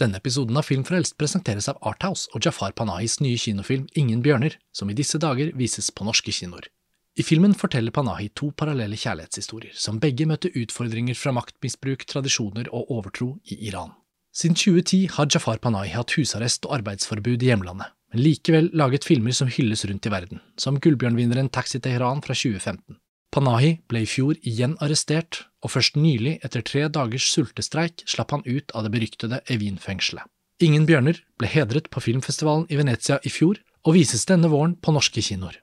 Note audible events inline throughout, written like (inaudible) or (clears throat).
Denne episoden av Filmfrelst presenteres av Arthouse og Jafar Panahis nye kinofilm Ingen bjørner, som i disse dager vises på norske kinoer. I filmen forteller Panahi to parallelle kjærlighetshistorier, som begge møtte utfordringer fra maktmisbruk, tradisjoner og overtro i Iran. Siden 2010 har Jafar Panahi hatt husarrest og arbeidsforbud i hjemlandet, men likevel laget filmer som hylles rundt i verden, som Gullbjørnvinneren Taxi Teheran fra 2015. Panahi ble i fjor igjen arrestert, og først nylig, etter tre dagers sultestreik, slapp han ut av det beryktede Evin-fengselet. Ingen bjørner ble hedret på filmfestivalen i Venezia i fjor, og vises denne våren på norske kinoer.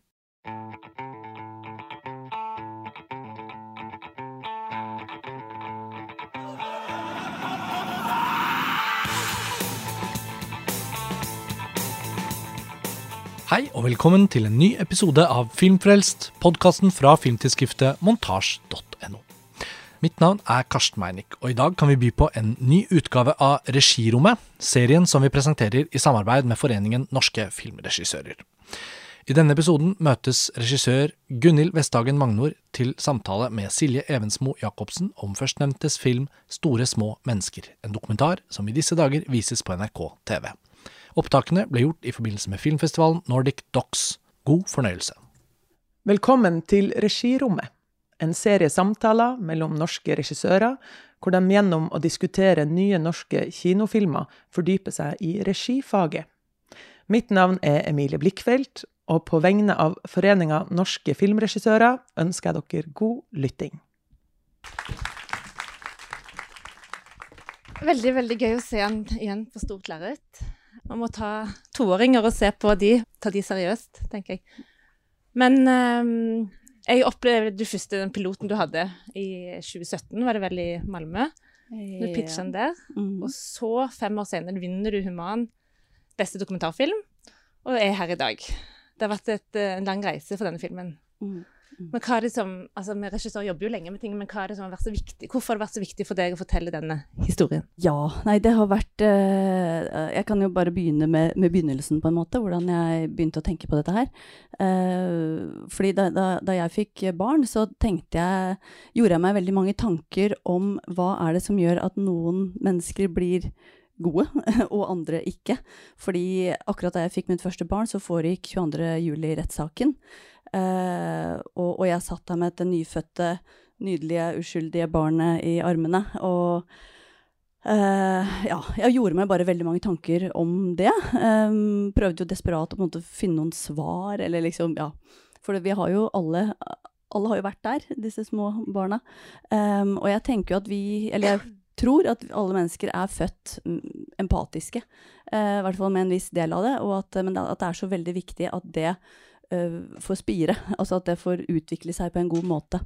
Hei og velkommen til en ny episode av Filmfrelst, podkasten fra filmtidsskriftet montasj.no. Mitt navn er Karsten Meinick, og i dag kan vi by på en ny utgave av Regirommet, serien som vi presenterer i samarbeid med Foreningen norske filmregissører. I denne episoden møtes regissør Gunhild Vesthagen Magnor til samtale med Silje Evensmo Jacobsen om førstnevntes film Store små mennesker, en dokumentar som i disse dager vises på NRK TV. Opptakene ble gjort i forbindelse med filmfestivalen Nordic Docs. God fornøyelse. Velkommen til Regirommet, en serie samtaler mellom norske regissører, hvor de gjennom å diskutere nye norske kinofilmer fordyper seg i regifaget. Mitt navn er Emilie Blikkfeldt, og på vegne av Foreninga norske filmregissører ønsker jeg dere god lytting. Veldig, veldig gøy å se han igjen på stort lerret. Man må ta toåringer og se på de, ta de seriøst, tenker jeg. Men um, jeg opplevde du første den piloten du hadde i 2017, var det vel i Malmö? Du pitcha den der. Mm. Og så, fem år senere, vinner du Human beste dokumentarfilm, og er her i dag. Det har vært et, en lang reise for denne filmen. Mm. Mm. Men hva er det som, altså Vi regissører jobber jo lenge med ting, men hva er det som har vært så viktig? hvorfor har det vært så viktig for deg å fortelle denne historien? Ja, nei, det har vært uh, Jeg kan jo bare begynne med, med, begynnelsen, på en måte. Hvordan jeg begynte å tenke på dette her. Uh, fordi da, da, da, jeg fikk barn, så tenkte jeg Gjorde jeg meg veldig mange tanker om hva er det som gjør at noen mennesker blir gode, (laughs) og andre ikke. Fordi akkurat da jeg fikk mitt første barn, så foregikk 22.07-rettssaken. Uh, og, og, jeg satt der med dette nyfødte, nydelige, uskyldige barnet i armene. Og uh, ja, jeg gjorde meg bare veldig mange tanker om det. Um, prøvde jo desperat å måte, finne noen svar, eller liksom, ja. For vi har jo alle Alle har jo vært der, disse små barna. Um, og jeg tenker jo at vi Eller jeg tror at alle mennesker er født mm, empatiske. Uh, I hvert fall med en viss del av det. Og at, men at det er så veldig viktig at det får spire. (laughs) Altså at det får utvikle seg på en god måte.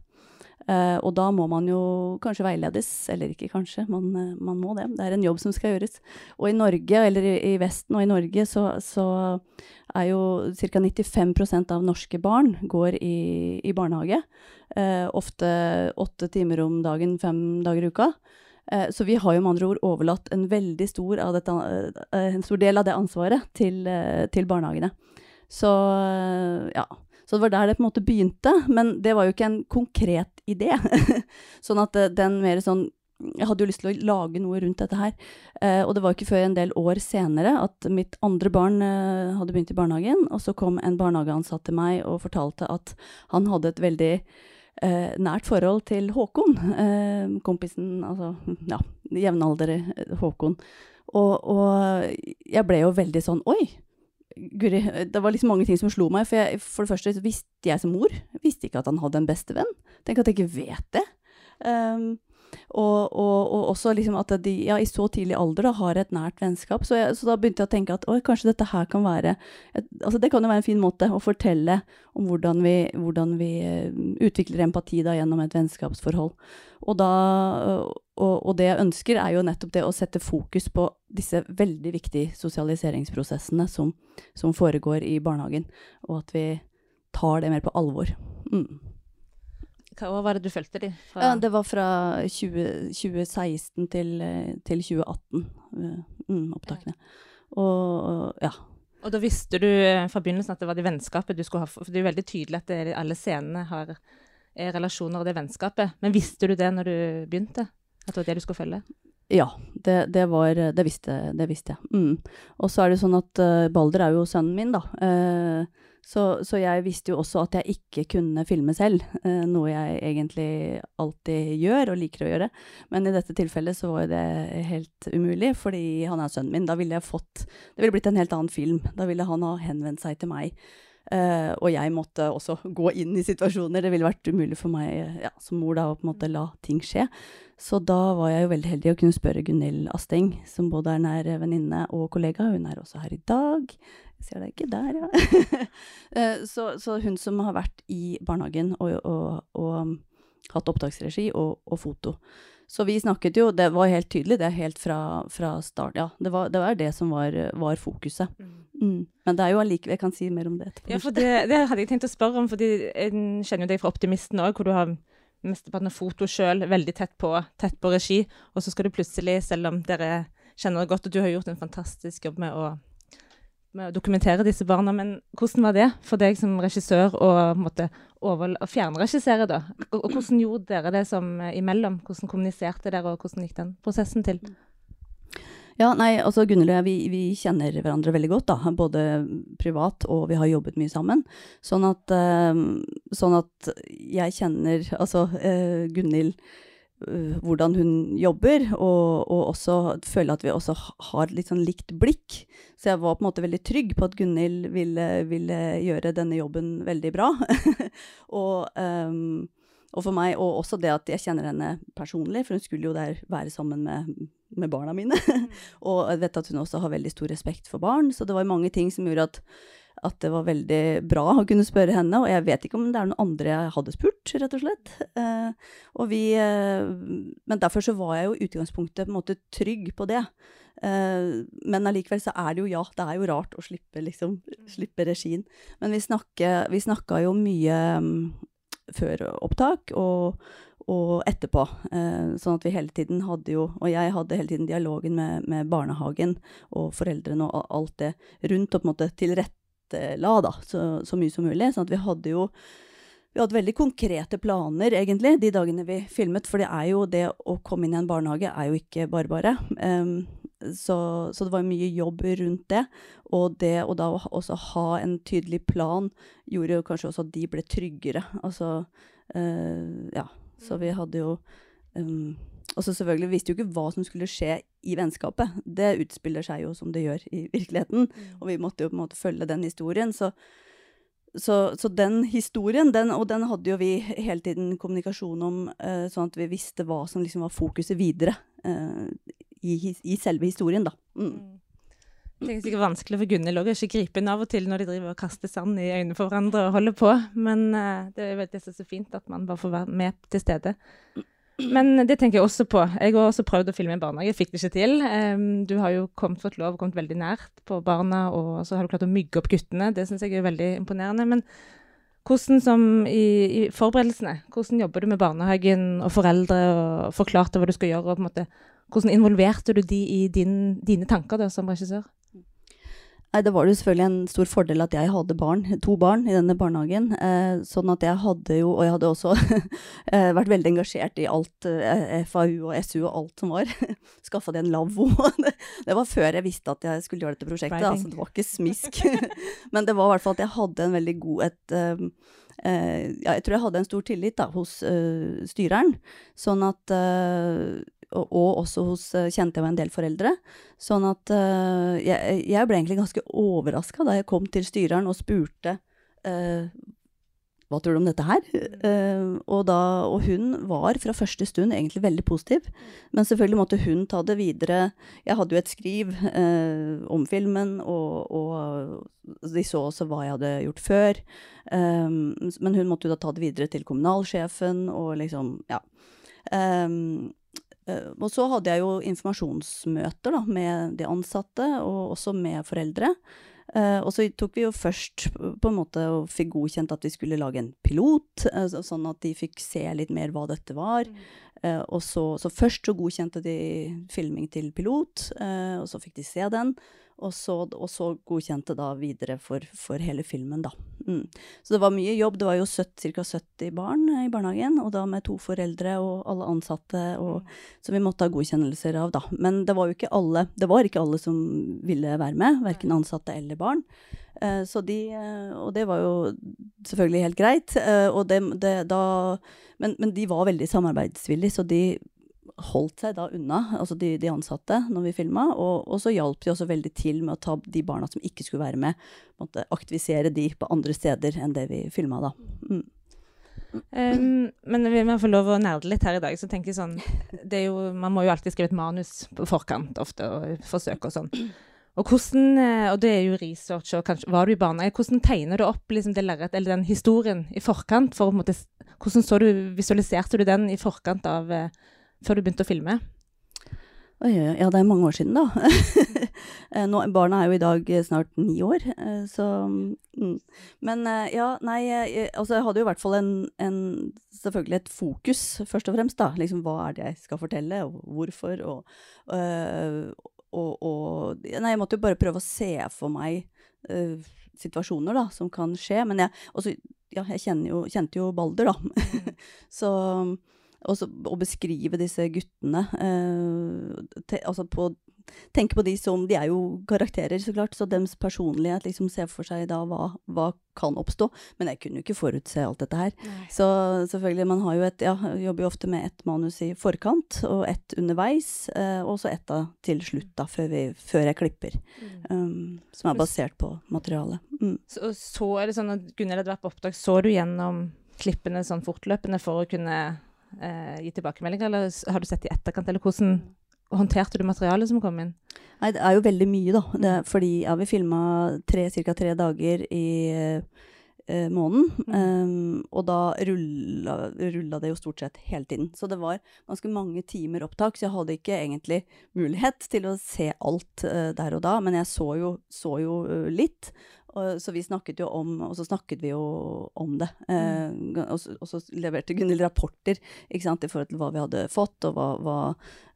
Uh, og da må man jo kanskje veiledes, eller ikke kanskje, man, uh, man, må det. Det er en jobb som skal gjøres. Og i Norge, eller i, Vesten og i Norge, så, så er jo ca. 95% av norske barn går i, i barnehage. Ofte åtte timer om dagen, fem dager i uka. Så vi har jo med andre ord overlatt en veldig stor, dette, en stor del av det ansvaret til, til barnehagene. Så ja. Så det var der det på en måte begynte. Men det var jo ikke en konkret idé. (laughs) sånn at den mer sånn Jeg hadde jo lyst til å lage noe rundt dette her. Eh, og det var ikke før en del år senere at mitt andre barn eh, hadde begynt i barnehagen. Og så kom en barnehageansatt til meg og fortalte at han hadde et veldig eh, nært forhold til Håkon. Eh, kompisen, altså ja, jevnaldrende eh, Håkon. Og, og jeg ble jo veldig sånn Oi! Guri, det var liksom mange ting som slo meg. For, jeg, for det første visste jeg som mor visste ikke at han hadde en bestevenn. Tenk at jeg ikke vet det. Um, og, og, og, også liksom at de ja, i så tidlig alder da, har et nært vennskap. Så, jeg, så, da begynte jeg å tenke at kanskje dette her kan være et, altså Det kan jo være en fin måte å fortelle om hvordan vi, hvordan vi eh, utvikler empati da, gjennom et vennskapsforhold. Og, da, og, det jeg ønsker, er jo nettopp det å sette fokus på disse veldig viktige sosialiseringsprosessene som, som foregår i barnehagen, og at vi tar det mer på alvor. Mm. Hva var det du fulgte de? Ja, det var fra 20, 2016 til, til 2018, mm, opptakene. Og ja. Og da visste du eh, fra begynnelsen at det var det vennskapet du skulle ha For det er jo veldig tydelig at det, alle scenene har er relasjoner og det vennskapet. Men visste du det når du begynte? At det var det du skulle følge? Ja, det, det var Det visste, det visste jeg. Mm. Og så er det sånn at uh, Balder er jo sønnen min, da. Uh, så, så, jeg visste jo også at jeg ikke kunne filme selv, eh, noe jeg egentlig alltid gjør og liker å gjøre. Men i dette tilfellet så var det helt umulig, fordi han er sønnen min. Da ville jeg fått Det ville blitt en helt annen film. Da ville han ha henvendt seg til meg. Uh, og jeg måtte også gå inn i situasjoner. Det ville vært umulig for meg ja, som mor da å på en måte la ting skje. Så da var jeg jo veldig heldig å kunne spørre Gunhild Asteng, som både er nær venninne og kollega. Hun er også her i dag. Jeg ser deg ikke der, ja. uh, (laughs) så, så, hun som har vært i barnehagen og, og, og hatt opptaksregi og, foto. Så vi snakket jo, det var helt tydelig, det er helt fra, fra start. Ja, det var, det var det som var, var fokuset. Mm. Mm. Men det er jo allikevel Jeg kan si mer om det etterpå. Ja, for det, det, hadde jeg tenkt å spørre om, fordi jeg kjenner jo deg fra Optimisten òg, hvor du har mesteparten av foto sjøl, veldig tett på, tett på regi. Og så skal du plutselig, selv om dere kjenner det godt, og du har gjort en fantastisk jobb med å med å dokumentere disse barna. Men hvordan var det for deg som regissør å, måtte, over, å fjernregissere, da? Og, og, hvordan gjorde dere det som eh, imellom? Hvordan kommuniserte dere, og hvordan gikk den prosessen til? Ja, nei, altså Gunhild og jeg, vi, vi, kjenner hverandre veldig godt, da. Både privat og vi har jobbet mye sammen. Sånn at, uh, sånn at jeg kjenner Altså, uh, Gunhild uh, hvordan hun jobber, og, og, også føler at vi også har litt sånn likt blikk. Så jeg var på en måte veldig trygg på at Gunhild ville, ville gjøre denne jobben veldig bra. (laughs) og, um, og for meg, og også det at jeg kjenner henne personlig, for hun skulle jo der være sammen med, med barna mine. (laughs) og jeg vet at hun også har veldig stor respekt for barn, så det var mange ting som gjorde at at det var veldig bra å kunne spørre henne. Og jeg vet ikke om det er noen andre jeg hadde spurt, rett og slett. Eh, og vi, eh, men derfor så var jeg jo i utgangspunktet på en måte trygg på det. Eh, men allikevel så er det jo ja, det er jo rart å slippe, liksom, slippe regien. Men vi, snakke, vi snakka jo mye um, før opptak. og og etterpå. Eh, sånn at vi hele tiden hadde jo Og jeg hadde hele tiden dialogen med, med barnehagen og foreldrene og alt det rundt, og på en måte tilrettela la da, så, så, mye som mulig. sånn at vi hadde jo vi hadde veldig konkrete planer, egentlig, de dagene vi filmet. For det er jo det å komme inn i en barnehage er jo ikke bare bare. Um, så, så, det var mye jobb rundt det. Og det å da også ha en tydelig plan gjorde jo kanskje også at de ble tryggere. Altså uh, Ja. Så vi hadde jo um, og så selvfølgelig visste jo ikke hva som skulle skje i vennskapet. Det utspiller seg jo som det gjør i virkeligheten, mm. og vi måtte jo på en måte følge den historien. Så, så, så den historien, den, og den hadde jo vi hele tiden kommunikasjon om, uh, sånn at vi visste hva som liksom var fokuset videre uh, i, i, selve historien, da. Mm. Det er sikkert vanskelig for Gunhild å ikke gripe inn av og til når de driver og kaster sand i øynene for hverandre og holder på, men uh, det er veldig så fint at man bare får være med til stede. Men det tenker jeg også på. Jeg har også prøvd å filme i barnehage, fikk det ikke til. Du har jo kommet, fått lov, kommet veldig nært på barna, og så har du klart å mygge opp guttene. Det syns jeg er veldig imponerende. Men hvordan som i, i, forberedelsene, hvordan jobber du med barnehagen og foreldre, og forklarte hva du skal gjøre, og på en måte, hvordan involverte du de i din, dine tanker da, som regissør? Nei, det var jo selvfølgelig en stor fordel at jeg hadde barn, to barn i denne barnehagen. Eh, sånn at jeg hadde jo, og jeg hadde også (laughs) eh, vært veldig engasjert i alt eh, FAU og SU og alt som var. (laughs) Skaffa det en lavvo. (laughs) det var før jeg visste at jeg skulle gjøre dette prosjektet, altså det var ikke smisk. Men det var i hvert fall at jeg hadde en veldig god et, eh, eh, ja, jeg tror jeg hadde en stor tillit da, hos uh, styreren. Sånn at og også hos eh, kjente jeg en del foreldre. Sånn at uh, jeg, jeg, ble egentlig ganske overraska da jeg kom til styreren og spurte uh, hva tror du om dette her? Uh, og, da, og, hun var fra første stund egentlig veldig positiv. Men selvfølgelig måtte hun ta det videre. Jeg hadde jo et skriv uh, om filmen, og, og, de så også hva jeg hadde gjort før. Um, men hun måtte jo da ta det videre til kommunalsjefen, og liksom, ja. Um, og så hadde jeg jo informasjonsmøter da, med de ansatte, og også med foreldre. Uh, og så tok vi jo først på en måte og fikk godkjent at vi skulle lage en pilot, uh, sånn at de fikk se litt mer hva dette var. Eh, og så, så først så godkjente de filming til pilot, eh, og så fikk de se den. Og så, og så godkjente da videre for, for hele filmen, da. Mm. Så det var mye jobb. Det var jo ca. 70 barn i barnehagen, og da med to foreldre og alle ansatte, og, som vi måtte ha godkjennelser av, da. Men det var jo ikke alle, det var ikke alle som ville være med, verken ansatte eller barn. Eh, så de, eh, og det var jo selvfølgelig helt greit. Eh, og det, det, da, men, men de var veldig samarbeidsvillige, så de holdt seg da unna, altså de, de ansatte, når vi filma. Og, og, så hjalp de også veldig til med å ta de barna som ikke skulle være med, måtte aktivisere de på andre steder enn det vi filma da. Mm. Um, men vi må få lov å nerde litt her i dag. så tenker jeg sånn, det er jo, Man må jo alltid skrive et manus på forkant ofte, og forsøke og sånn. Og hvordan, eh, og det er jo research, og kanskje var du i barnehage, hvordan tegner du opp liksom det lerret, eller den historien i forkant? for måte, Hvordan så du, visualiserte du den i forkant av uh, før du begynte å filme? Ja, det er mange år siden, da. (laughs) Eh, nå, barna er jo i dag eh, snart ni år, eh, så mm. Men ja, nei, altså jeg hadde jo i hvert fall en, en, Selvfølgelig et fokus, først og fremst, da. Liksom hva er det jeg skal fortelle, og hvorfor, og, og, og Nei, jeg måtte jo bare prøve å se for meg uh, situasjoner, da, som kan skje. Men jeg, også, ja, jeg jo, kjente jo Balder, da. Mm. (laughs) så og å beskrive disse guttene eh, te, altså på, Tenke på de som De er jo karakterer, så klart, så deres personlighet liksom ser for seg da hva, hva kan oppstå. Men jeg kunne jo ikke forutse alt dette her. Nei. Så selvfølgelig, man har jo et Ja, jobber jo ofte med ett manus i forkant, og ett underveis, eh, og så ett til slutt, da, før, vi, før jeg klipper. Mm. Um, som er basert på materialet. Mm. Så, så er det sånn at Gunnhild hadde vært på opptak, så du gjennom klippene sånn fortløpende for å kunne eh, gi tilbakemeldinger, eller har du sett i etterkant? Eller hvordan håndterte du materialet som kom inn? Nei, det er jo veldig mye, da. Det, fordi ja, vi filma ca. tre dager i eh, måneden. Mm. Um, og da rulla, rulla, det jo stort sett hele tiden. Så det var ganske mange timer opptak, så jeg hadde ikke egentlig mulighet til å se alt uh, der og da. Men jeg så jo, så jo uh, litt. Og, så vi snakket jo om Og så snakket vi jo om det. Mm. Eh, og, så, og, så, leverte Gunhild rapporter ikke sant, i forhold til hva vi hadde fått, og hva, hva,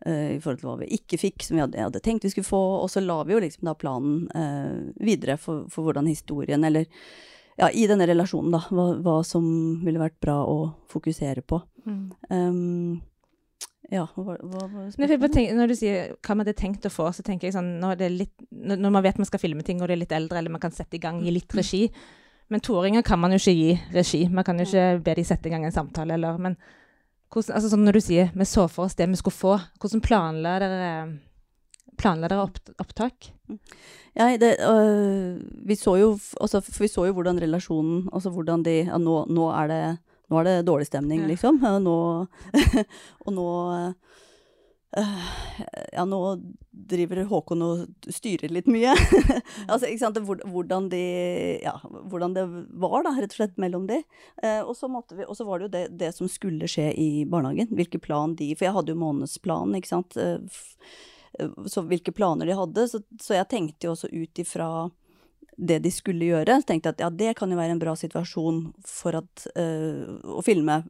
eh, i forhold til hva vi ikke fikk, som vi hadde, hadde, tenkt vi skulle få. Og så la vi jo liksom da planen eh, videre for, for, hvordan historien, eller ja, i denne relasjonen, da, hva, hva, som ville vært bra å fokusere på. Mm. Um, ja, hva, hva var spørsmålet? Når du sier hva man hadde tenkt å få, så tenker jeg sånn når, litt, når, man vet man skal filme ting og det er litt eldre, eller man kan sette i gang, gi litt regi. Men toåringer kan man jo ikke gi regi. Man kan jo ikke be de sette i gang en samtale, eller Men hvordan, altså sånn når du sier vi så for oss det vi skulle få, hvordan planla dere, planla dere opp, opptak? Ja, det, øh, vi, så jo, altså, vi så jo hvordan relasjonen Altså hvordan de Ja, nå, nå er det nå er det dårlig stemning, ja. liksom. Nå, og nå (laughs) uh, Ja, nå driver Håkon og styrer litt mye. (laughs) altså, ikke sant, hvordan, de, ja, hvordan det var, da, rett og slett, mellom de. Uh, og, så måtte vi, og så var det jo det, det, som skulle skje i barnehagen. Hvilke plan de For jeg hadde jo månedsplan, ikke sant. Uh, så hvilke planer de hadde. Så, så jeg tenkte jo også ut ifra det de skulle gjøre. Så tenkte jeg at ja, det kan jo være en bra situasjon for at, uh, å filme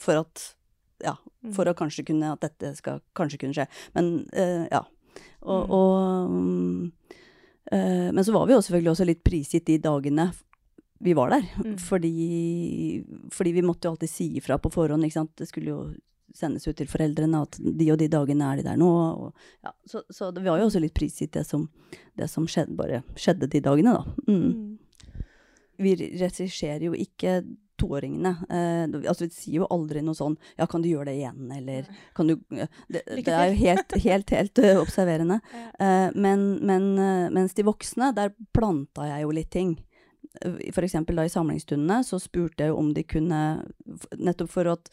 for at Ja, for mm. å kanskje kunne At dette skal kanskje kunne skje. Men uh, ja. Og, mm. og uh, Men så var vi jo selvfølgelig også litt prisgitt de dagene vi var der. Mm. Fordi, fordi, vi måtte jo alltid si ifra på forhånd, ikke sant. Det skulle jo sendes ut til foreldrene at de og de dagene er de der nå. Og, ja, så, så, det var jo også litt prisgitt det som, det som skjedde, bare skjedde de dagene, da. Mm. Mm. Vi regisserer jo ikke toåringene. Eh, altså, vi sier jo aldri noe sånn 'ja, kan du gjøre det igjen', eller kan du Det, det er jo helt, helt, helt uh, observerende. (laughs) Eh, men, men uh, mens de voksne, der planta jeg jo litt ting. F.eks. da i samlingsstundene så spurte jeg om de kunne Nettopp for at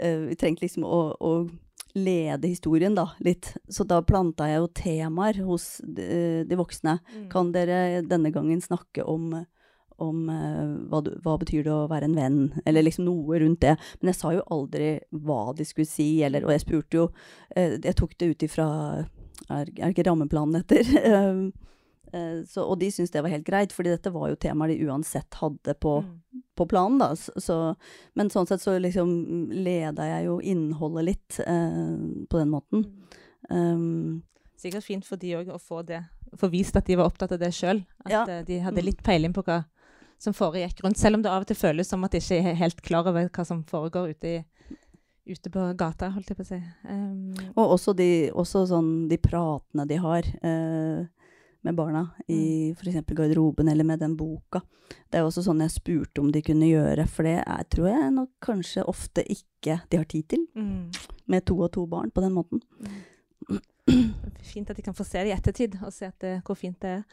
uh, vi trengte liksom å, å, lede historien da, litt. Så da planta jeg jo temaer hos de, de voksne. Mm. Kan dere denne gangen snakke om, om uh, hva, hva, betyr det å være en venn, eller liksom noe rundt det. Men jeg sa jo aldri hva de skulle si, eller Og jeg spurte jo uh, Jeg tok det ut ifra er, er ikke rammeplanen etter? (laughs) Eh, så, og de syntes det var helt greit, fordi dette var jo temaer de uansett hadde på, Mm. på planen, da. Så, men sånn sett så liksom leda jeg jo innholdet litt eh, på den måten. Um, Sikkert fint for de òg å få det, få vist at de var opptatt av det sjøl. At Ja. eh, de hadde Mm. litt peiling på hva som foregikk rundt. Selv om det av og til føles som at de ikke er helt klar over hva som foregår ute, i, ute på gata, holdt jeg på å si. Um, og også, de, også sånn de pratene de har eh, med barna i f.eks. garderoben eller med den boka. Det er jo også sånn jeg spurte om de kunne gjøre, for det er, tror jeg nok kanskje ofte ikke de har tid til, mm. med to og to barn på den måten. (clears throat) Fint at de kan få se det i ettertid, og se det, hvor fint det er.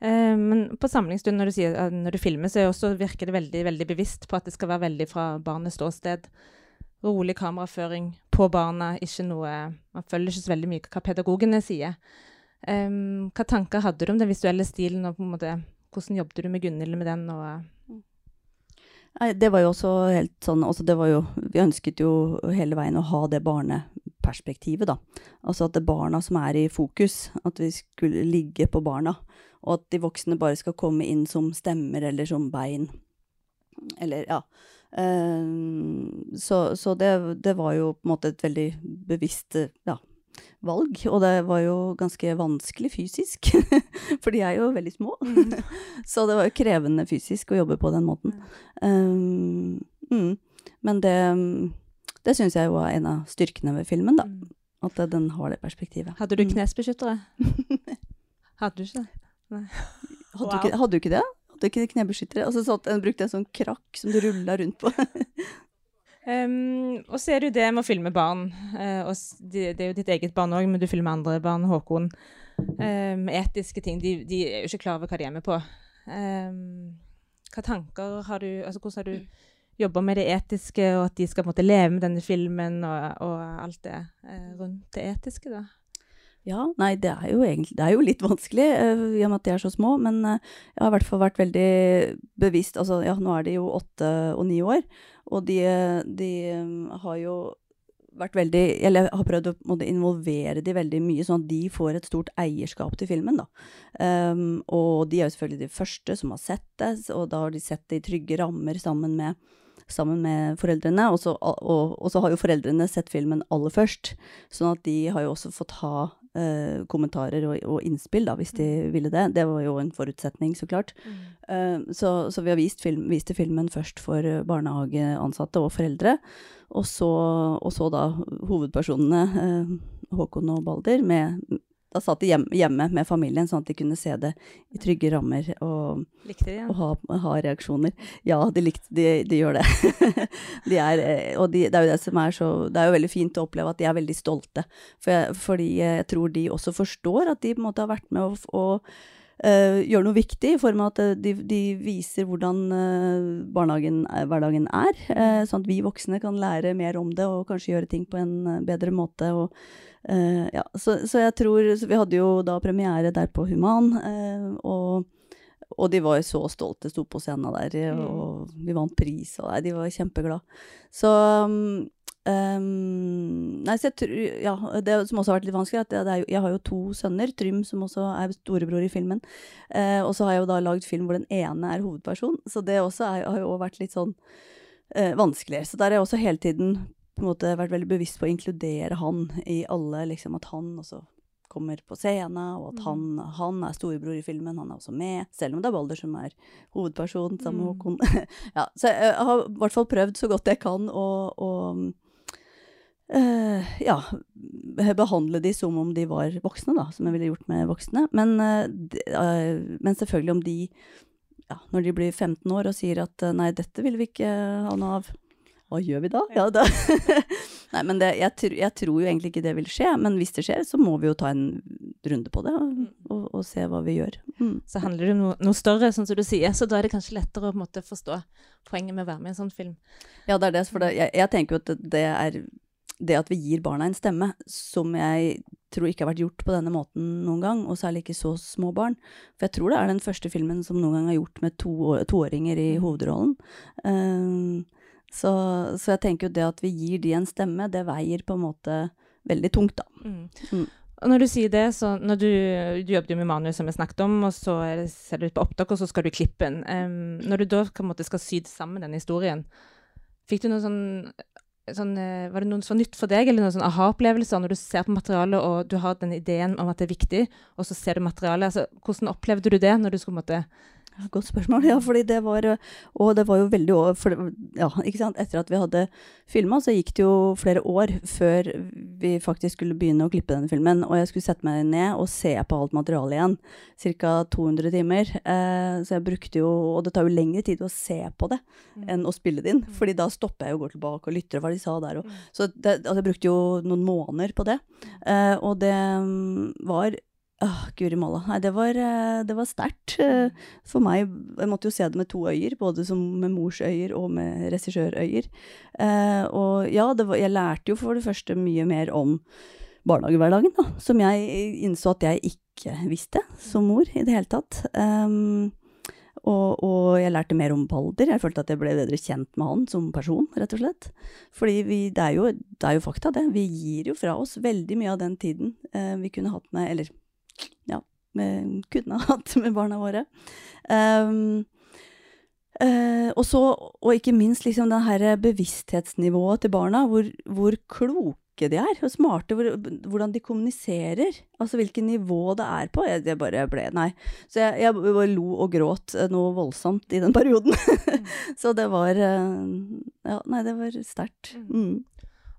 Eh, men på samlingsstund, når du, sier, når du filmer, så også, virker det veldig, veldig bevisst på at det skal være veldig fra barnets ståsted. Rolig kameraføring på barna, ikke noe Man følger ikke så veldig mye hva pedagogene sier. Eh, hva tanker hadde du om den visuelle stilen, og måte, hvordan jobbet du med Gunhild med den? Og, Nei, det var jo også helt sånn altså det var jo, Vi ønsket jo hele veien å ha det barneperspektivet, da. Altså at det er barna som er i fokus. At vi skulle ligge på barna. Og at de voksne bare skal komme inn som stemmer eller som bein. Eller, ja. Um, så så det, det var jo på en måte et veldig bevisst eh, ja, valg. Og det var jo ganske vanskelig fysisk. (laughs) For de er jo veldig små. (laughs) så det var jo krevende fysisk å jobbe på den måten. Um, mm. Men det, det syns jeg jo er en av styrkene ved filmen, da. Mm. At den har det perspektivet. Hadde du knesbeskyttere? knespeskyttere? (laughs) hadde du ikke det? Hadde, Wow. du ikke, hadde du ikke det? Hadde du ikke knebeskyttere? Altså så brukte en sånn krakk som du rulla rundt på. Um, og så er det jo det med å filme barn. Uh, og det, det er jo ditt eget barn òg, men du filmer andre barn, Håkon. Um, etiske ting. De, de er jo ikke klar over hva de er med på. Um, hva tanker har du altså Hvordan har du jobba med det etiske, og at de skal måte leve med denne filmen, og, og alt det uh, rundt det etiske, da? Ja, nei, det er jo egentlig Det er jo litt vanskelig, uh, i og med at de er så små, men uh, jeg har i hvert fall vært veldig bevisst Altså, ja, nå er de jo åtte og ni år, og de, de eh, har jo vært veldig Eller har prøvd å måtte, involvere de veldig mye, sånn at de får et stort eierskap til filmen, da. Um, og de er jo selvfølgelig de første som har sett det, og da har de sett det i trygge rammer sammen med sammen med foreldrene, og så, og, og så har jo foreldrene sett filmen aller først. Sånn at de har jo også fått ha eh, kommentarer og, og innspill, da, hvis de ville det. Det var jo en forutsetning, så klart. Eh, så, så vi har vist, film, viste filmen først for eh, barnehageansatte og foreldre. Og så, og så da hovedpersonene, eh, Håkon og Balder, med da satt de hjem, hjemme med familien, sånn at de kunne se det i trygge rammer og, de ja. og ha, ha reaksjoner. Ja, de, likte, de, de gjør det. (laughs) de er, eh, og de, det er jo det som er så Det er jo veldig fint å oppleve at de er veldig stolte. For jeg, fordi jeg tror de også forstår at de på en måte har vært med å, å uh, gjøre noe viktig, i form av at eh, de, de viser hvordan uh, barnehagen, eh, hverdagen er. Uh, sånn at vi voksne kan lære mer om det og kanskje gjøre ting på en eh, bedre måte. og Eh, ja, så, så jeg tror så Vi hadde jo da premiere der på Human, uh, og, og de var jo så stolte, sto på scenen der, og vi vant pris, og nei, de var kjempeglade. Så um, Nei, så jeg tror Ja, det som også har vært litt vanskelig, er at er jo, jeg har jo to sønner, Trym som også er storebror i filmen, uh, og så har jeg jo da lagd film hvor den ene er hovedperson, så det også er, har jo også vært litt sånn vanskeligere. vanskelig. Så der har jeg også hele tiden på en måte vært veldig bevisst på å inkludere han i alle, liksom at han også kommer på scenen, og at han, han er storebror i filmen, han er også med, selv om det er Balder som er hovedperson sammen med Mm. Håkon. (laughs) ja, så jeg har i hvert fall prøvd så godt jeg kan å, å eh, ja, behandle de som om de var voksne, da, som jeg ville gjort med voksne. Men, uh, men selvfølgelig om de, ja, når de blir 15 år og sier at nei, dette vil vi ikke ha noe av, hva gjør vi da? Ja, da. (laughs) Nei, men det, jeg, tr jeg tror jo egentlig ikke det vil skje, men hvis det skjer, så må vi jo ta en runde på det og, og, og se hva vi gjør. Mm. Så handler det om noe, noe større, sånn som du sier, så da er det kanskje lettere å måte, forstå poenget med å være med i en sånn film. Ja, det er det, for det, jeg, jeg tenker jo at det, er det at vi gir barna en stemme, som jeg tror ikke har vært gjort på denne måten noen gang, og særlig ikke så små barn. For jeg tror det er den første filmen som noen gang er gjort med to, toåringer i hovedrollen. Um, så, så jeg tenker jo det at vi gir de en stemme, det veier på en måte veldig tungt, da. Mm. Mm. Og når du sier det, så når du, du jobber jo med manus, som vi snakket om, og så er det, ser du ut på opptak, og så skal du klippe den. Um, når du da på en måte skal sy sammen den historien, fikk du noe sånn, sånn eh, Var det noe var nytt for deg, eller noen sånn aha-opplevelser når du ser på materialet, og du har den ideen om at det er viktig, og så ser du materialet? Altså, hvordan opplevde du det når du skulle på en måte Godt spørsmål. (laughs) Ja, fordi det var Og det var jo veldig for, Ja, ikke sant. Etter at vi hadde filma, så gikk det jo flere år før vi faktisk skulle begynne å klippe denne filmen. Og jeg skulle sette meg ned og se på alt materialet igjen. Ca. 200 timer. Eh, så jeg brukte jo Og det tar jo lengre tid å se på det enn å spille det inn. Fordi da stopper jeg jo og går tilbake og lytter hva de sa der. Og, Så det, altså jeg brukte jo noen måneder på det. Eh, og det mm, var Åh, Guri malla. Nei, det var, eh, var sterkt. eh, For meg Jeg måtte jo se det med to øyer, både med mors øyer og med regissørøyer. Eh, og ja, var, jeg lærte jo for det første mye mer om barnehagehverdagen, da. Som jeg innså at jeg ikke visste som mor i det hele tatt. Um, og, og jeg lærte mer om Balder. Jeg følte at jeg ble bedre kjent med han som person, rett og slett. Fordi det, er jo, det er jo fakta, det. Vi gir jo fra oss veldig mye av den tiden eh, vi kunne hatt med Eller ja, kunne ha hatt med barna våre. Um, uh, og så, og ikke minst liksom det her bevissthetsnivået til barna, hvor, hvor kloke de er, og smarte, hvor, hvordan de kommuniserer. Altså hvilket nivå det er på. Jeg, jeg bare ble Nei. Så jeg, jeg bare lo og gråt eh, noe voldsomt i den perioden. (laughs) så det var eh, Ja, nei, det var sterkt. Mm.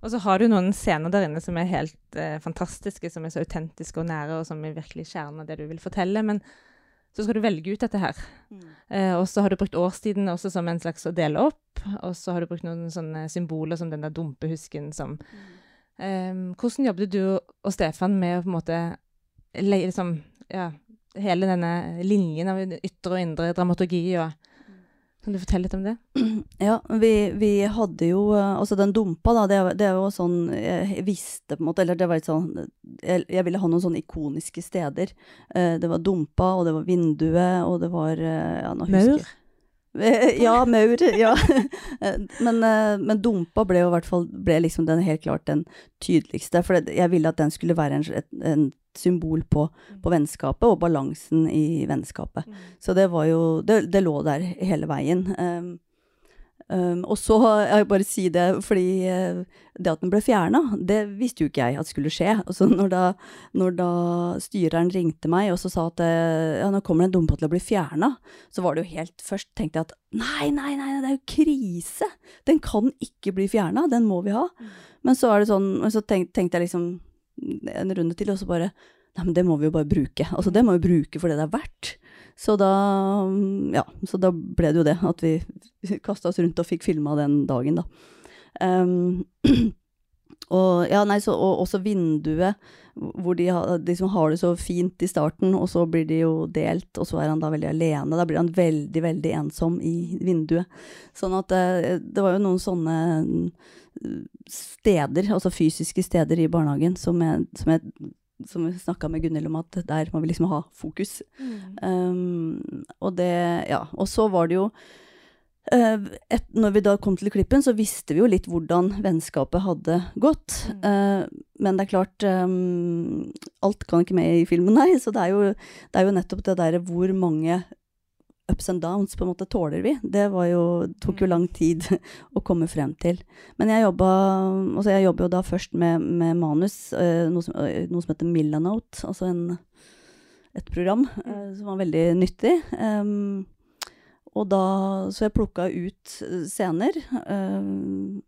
Og så har du noen scener der inne som er helt eh, fantastiske, som er så autentiske og nære, og som er virkelig kjernen av det du vil fortelle. Men så skal du velge ut dette her. Eh, og så har du brukt årstiden også som en slags å dele opp. Og så har du brukt noen sånne symboler som den der dumpehusken som eh, Hvordan jobbet du og Stefan med å på en måte liksom, ja, hele denne linjen av ytre og indre dramaturgi? og Kan du fortelle litt om det? (clears throat) Ja, vi, vi hadde jo eh, Altså, den dumpa, da, det, det er jo sånn Jeg visste, på en måte, eller det var litt sånn Jeg, jeg ville ha noen sånne ikoniske steder. Eh, det var dumpa, og det var vinduet, og det var eh, Ja, Maur? (laughs) Ja, maur. Ja. (laughs) Men, eh, men dumpa ble jo i hvert fall liksom den helt klart den tydeligste. For jeg ville at den skulle være en, et en symbol på, på vennskapet og balansen i vennskapet. Så det var jo Det, det lå der hele veien. Um, um, og så Jeg bare si det, fordi eh, det at den ble fjerna, det visste jo ikke jeg at skulle skje. Altså når da, når da styreren ringte meg og så sa at eh, ja, nå kommer den dumpa til å bli fjerna, så var det jo helt Først tenkte jeg at nei, nei, nei, det er jo krise! Den kan ikke bli fjerna, den må vi ha. Men så er det sånn, så tenk, tenkte jeg liksom en runde til, og så bare Nei, men det må vi jo bare bruke. Altså, det må vi bruke for det det er verdt. Så da, mm, ja, så da ble det jo det, at vi (laughs) kasta oss rundt og fikk filma den dagen, da. Um, (clears throat) og ja, nei, så, og også vinduet, hvor de, ha- de som har det så fint i starten, og så blir de jo delt, og så er han da veldig alene. Da blir han veldig, veldig ensom i vinduet. Sånn at det, det var jo noen sånne mm, steder, altså fysiske steder i barnehagen, som jeg, som jeg som vi snakka med Gunhild om, at der må vi liksom ha fokus. Um, og det Ja. Og så var det jo uh, et, Når vi da kom til klippen, så visste vi jo litt hvordan vennskapet hadde gått. Eh, men det er klart um, Alt kan ikke med i filmen, nei. Så det er jo, det er jo nettopp det derre hvor mange ups and downs på en måte tåler vi. Det var jo, tok jo lang tid (laughs) å komme frem til. Men jeg jobba altså jeg jobber jo da først med, med manus, eh, noe, som, eh, noe som heter Millanote, altså en, et program eh, som var veldig nyttig. Um, og da, så jeg plukka ut scener. Um,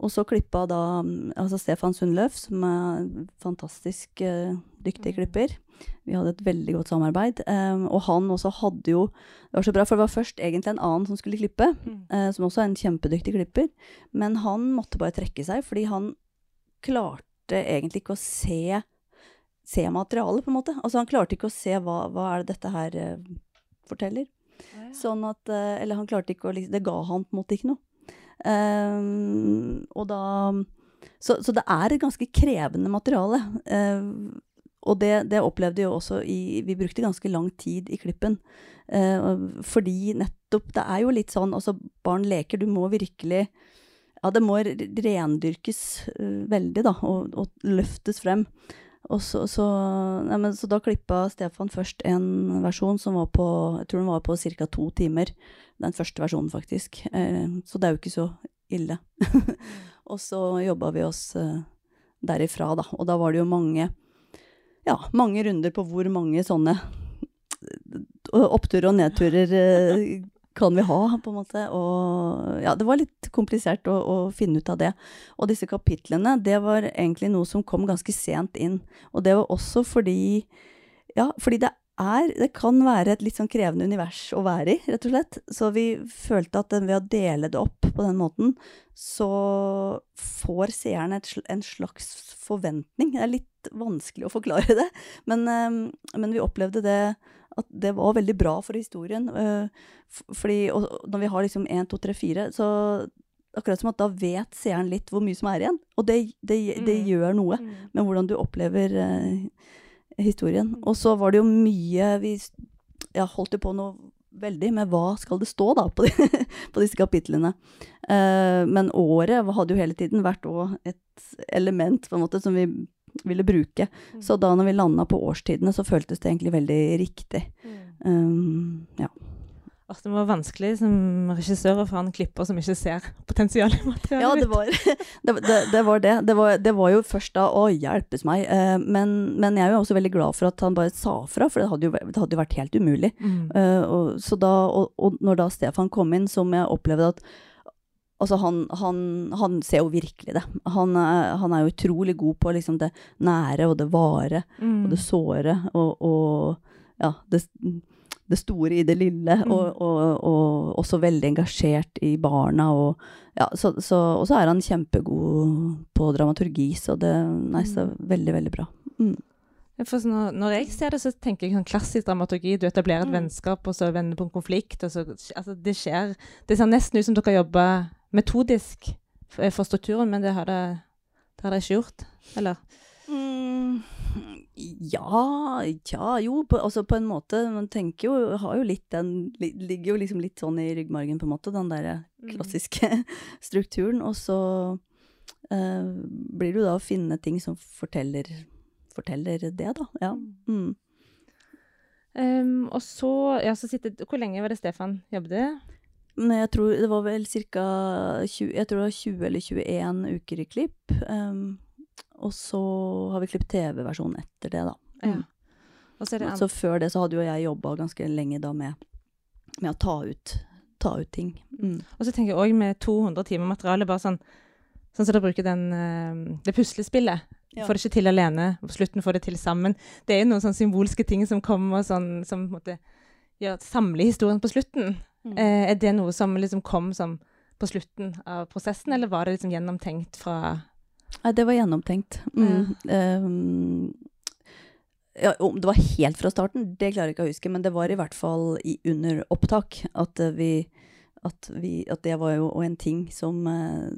og så klippa da mm, altså Stefan Sundløf, som er fantastisk uh, dyktig klipper. Vi hadde et veldig godt samarbeid. Um, og han også hadde jo Det var så bra, for det var først egentlig en annen som skulle klippe, eh, som også er en kjempedyktig klipper. Men han måtte bare trekke seg, fordi han klarte egentlig ikke å se, se materialet, på en måte. Altså han klarte ikke å se hva, hva er det dette her uh, forteller. Sånn at uh, Eller han klarte ikke å liksom Det ga han på en måte ikke noe. Um, og da så, så det er et ganske krevende materiale. Eh, og det, det opplevde jo også i Vi brukte ganske lang tid i klippen. Eh, fordi nettopp Det er jo litt sånn Altså, barn leker. Du må virkelig Ja, det må rendyrkes uh, veldig, da, og, og løftes frem. Og så, så, nei, men, så da klippa Stefan først en versjon som var på Jeg tror den var på ca. to timer. Den første versjonen, faktisk. Eh, så det er jo ikke så ille. (laughs) og så jobba vi oss eh, derifra, da. Og da var det jo mange Ja, mange runder på hvor mange sånne oppturer og nedturer eh, kan vi ha, på en måte. Og ja, det var litt komplisert å, å, finne ut av det. Og disse kapitlene, det var egentlig noe som kom ganske sent inn. Og det var også fordi Ja, fordi det er Det kan være et litt sånn krevende univers å være i, rett og slett. Så vi følte at ved å dele det opp på den måten, så får seeren en slags forventning. Det er litt vanskelig å forklare det, men, eh, men vi opplevde det at det var veldig bra for historien. Uh, fordi når vi har liksom én, to, tre, fire, så akkurat som at da vet seeren litt hvor mye som er igjen. Og det, det, det mm. gjør noe mm. med hvordan du opplever uh, historien. Mm. Og så var det jo mye Vi ja, holdt jo på noe veldig med hva skal det stå da på, de, (laughs) på disse kapitlene. Uh, men året hadde jo hele tiden vært òg et element på en måte som vi ville bruke. Mm. Så da når vi landa på årstidene, så føltes det egentlig veldig riktig. Mm. Um, ja. Det var vanskelig som regissør å få en klipper som ikke ser potensialet i materialet. Ja, det var (laughs) det. det, det, var det. Det var, det var, jo først da Å, hjelpes meg. Uh, men, men, jeg er jo også veldig glad for at han bare sa fra, for det hadde jo, det hadde jo vært helt umulig. Mm. Uh, og, så da, og, og, når da Stefan kom inn, som jeg opplevde at Altså, han, han, han, ser jo virkelig det. Han, han, er jo utrolig god på liksom det nære og det vare mm. og det såre og, og ja, det, det, store i det lille. Mm. Og, og, og, også veldig engasjert i barna. Og, ja, så, så, og så er han kjempegod på dramaturgi, så det nei, så mm. veldig, veldig bra. Mm. Når, når, jeg ser det, så tenker jeg sånn klassisk dramaturgi. Du etablerer et mm. vennskap, og så vender på en konflikt. så, altså, Det skjer. Det ser nesten ut som dere jobber metodisk for strukturen, men det har det, det har dere ikke gjort, eller? Mm, ja Tja, jo, på, altså på en måte. Man tenker jo Har jo litt den Ligger jo liksom litt sånn i ryggmargen, på en måte, den derre mm. klassiske mm. (laughs) strukturen. Og så uh, blir det jo da å finne ting som forteller, forteller det, da. Ja. Mm. Um, og så, ja, så sitter, Hvor lenge var det Stefan jobbet? Men jeg tror det var vel ca. 20, jeg tror det var 20 eller 21 uker i klipp. Um, og så har vi klippet TV-versjonen etter det, da. Mm. Ja. Så, så, før det så hadde jo jeg jobba ganske lenge da med, med å ta ut, ta ut ting. Mm. Og så tenker jeg òg med 200 timer materiale, bare sånn Sånn som dere bruker den, uh, det puslespillet. Ja. Får det ikke til alene, på slutten får det til sammen. Det er jo noen sånne symbolske ting som kommer sånn, som på en måte gjør, samler historien på slutten. Mm. Eh, er det noe som liksom kom som på slutten av prosessen, eller var det liksom gjennomtenkt fra Nei, det var gjennomtenkt. Mm. Um, ja, om det var helt fra starten, det klarer jeg ikke å huske, men det var i hvert fall i, under opptak at vi, at vi At det var jo en ting som uh,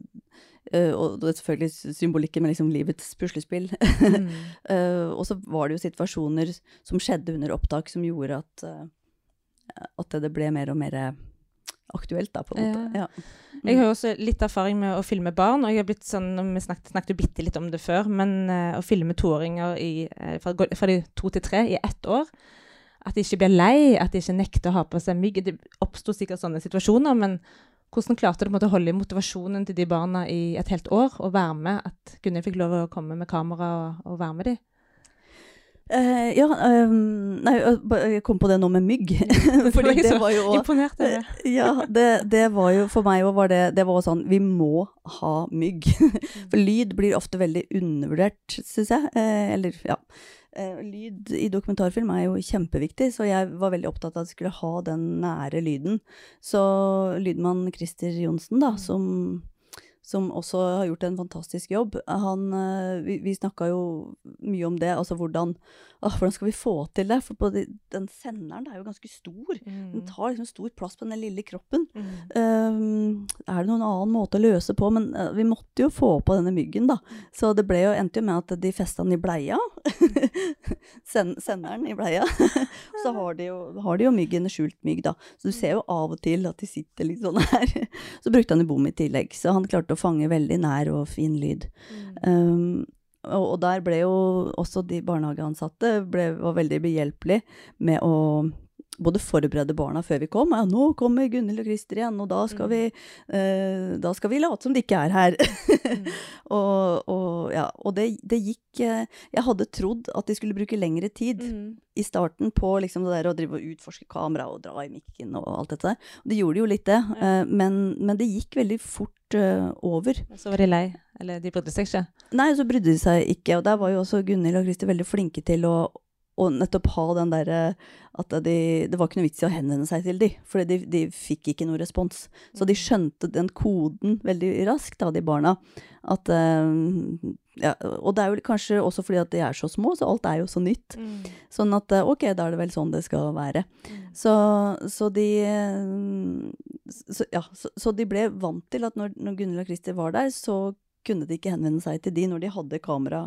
og det selvfølgelig symbolikken med liksom livets puslespill. Mm. uh, (laughs) og så var det jo situasjoner som skjedde under opptak som gjorde at, uh, at det ble mer og mer aktuelt, da, på en måte. Ja. Mm. Jeg har jo også litt erfaring med å filme barn, og jeg har blitt sånn, vi snakket, snakket bitte litt om det før, men uh, å filme toåringer uh, fra, fra, de to til tre i ett år At de ikke blir lei, at de ikke nekter å ha på seg mygg. Det oppsto sikkert sånne situasjoner, men hvordan klarte du å holde i motivasjonen til de barna i et helt år, og være med? At Gunnhild fikk lov å komme med kamera og, og være med dem? Uh, ja um, Nei, jeg kom på det nå med mygg. (laughs) Fordi det var jo Imponert over det. ja, det, det, var jo For meg var det Det var sånn Vi må ha mygg. (laughs) For lyd blir ofte veldig undervurdert, syns jeg. Uh, eller, ja. Uh, lyd i dokumentarfilm er jo kjempeviktig, så jeg var veldig opptatt av at jeg skulle ha den nære lyden. Så lydmann Christer Johnsen, da, som som også har gjort en fantastisk jobb. Han, eh, vi vi snakka jo mye om det, altså hvordan, ah, hvordan skal vi få til det? For de, den senderen er jo ganske stor. Mm. Den tar liksom stor plass på den lille kroppen. Mm. Um, er det noen annen måte å løse på? Men uh, vi måtte jo få på denne myggen, da. Så det ble jo, endte jo med at de festa den i bleia. (laughs) Send, senderen i bleia. (laughs) så har de, jo, har de jo myggen, skjult mygg, da. Så du ser jo av og til at de sitter litt sånn her. (laughs) så brukte han jo bom i tillegg. Så han klarte å fange veldig nær og fin lyd. Mm. Um, Og, og der ble jo også de barnehageansatte ble, var veldig behjelpelige med å både forberede barna før vi kom. Ja, nå kommer Gunhild og Christer igjen, og da skal, Mm. vi, eh, da skal vi late som de ikke er her. Mm. (laughs) og, og, ja, og det, det gikk eh, Jeg hadde trodd at de skulle bruke lengre tid Mm. i starten på liksom det der å drive og utforske kamera og dra i mikken og alt dette. Og de gjorde jo litt det, eh, men, men det gikk veldig fort eh, over. Så var de lei. Eller de brydde seg ikke. Nei, så brydde de seg ikke, og der var jo også Gunhild og Christer veldig flinke til å, å nettopp ha den derre at de, det var ikke noe vits i å henvende seg til de, for de, de fikk ikke noe respons. Så de skjønte den koden veldig raskt, da, de barna. At eh, ja, Og det er jo kanskje også fordi at de er så små, så alt er jo så nytt. Mm. Sånn at eh, ok, da er det vel sånn det skal være. Mm. Så, så de eh, så, Ja, så, så de ble vant til at når, når Gunhild og Christer var der, så kunne de ikke henvende seg til de når de hadde kamera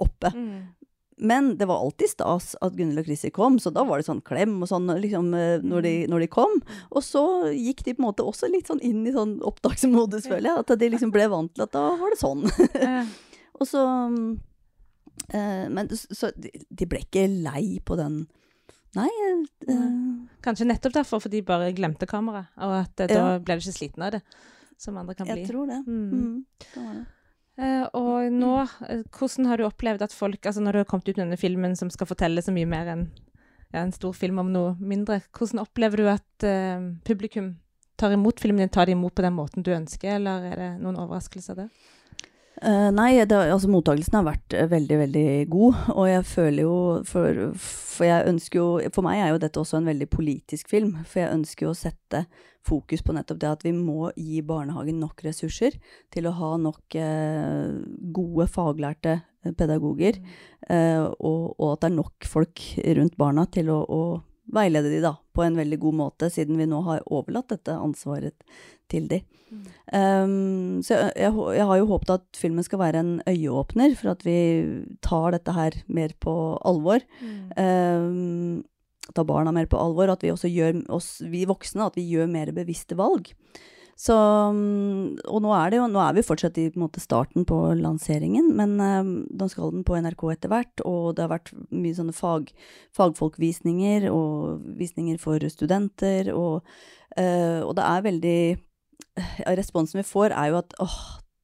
oppe. Mm. Men det var alltid stas at Gunhild og Chrissy kom, så da var det sånn klem og sånn liksom, eh, når, de, når de kom. Og så gikk de på en måte også litt sånn inn i sånn opptaksmodus, føler jeg. At de liksom ble vant til at da var det sånn. Eh, (laughs) og så eh, Men så de, ble ikke lei på den Nei. eh, Kanskje nettopp derfor, for de bare glemte kameraet. Og at eh, da ble de ikke slitne av det, som andre kan bli. jeg tror det. Mm. Mm, det det. Eh, og nå, eh, hvordan har du opplevd at folk, altså når du har kommet ut med denne filmen som skal fortelle så mye mer enn ja, en stor film om noe mindre, hvordan opplever du at eh, publikum tar imot filmen din? Tar de imot på den måten du ønsker, eller er det noen overraskelser der? Eh, nei, det, altså mottakelsen har vært eh, veldig, veldig god. Og jeg føler jo for, for jeg ønsker jo For meg er jo dette også en veldig politisk film. For jeg ønsker jo å sette fokus på nettopp det at vi må gi barnehagen nok ressurser til å ha nok uh, gode faglærte pedagoger. Uh, og, og at det er nok folk rundt barna til å, å veilede de da, på en veldig god måte, siden vi nå har overlatt dette ansvaret til de. Um, så jeg, jeg, jeg har jo håpet at filmen skal være en øyeåpner, for at vi tar dette her mer på alvor. Um, tar barna mer på alvor, at vi også gjør oss, vi voksne, at vi gjør mer bevisste valg. Så, og nå er, det jo, nå er vi fortsatt i på måte, starten på lanseringen, men um, nå skal den på NRK etter hvert, og det har vært mye sånne fag, fagfolkvisninger og visninger for studenter, og, eh, og det er veldig Responsen vi får, er jo at åh,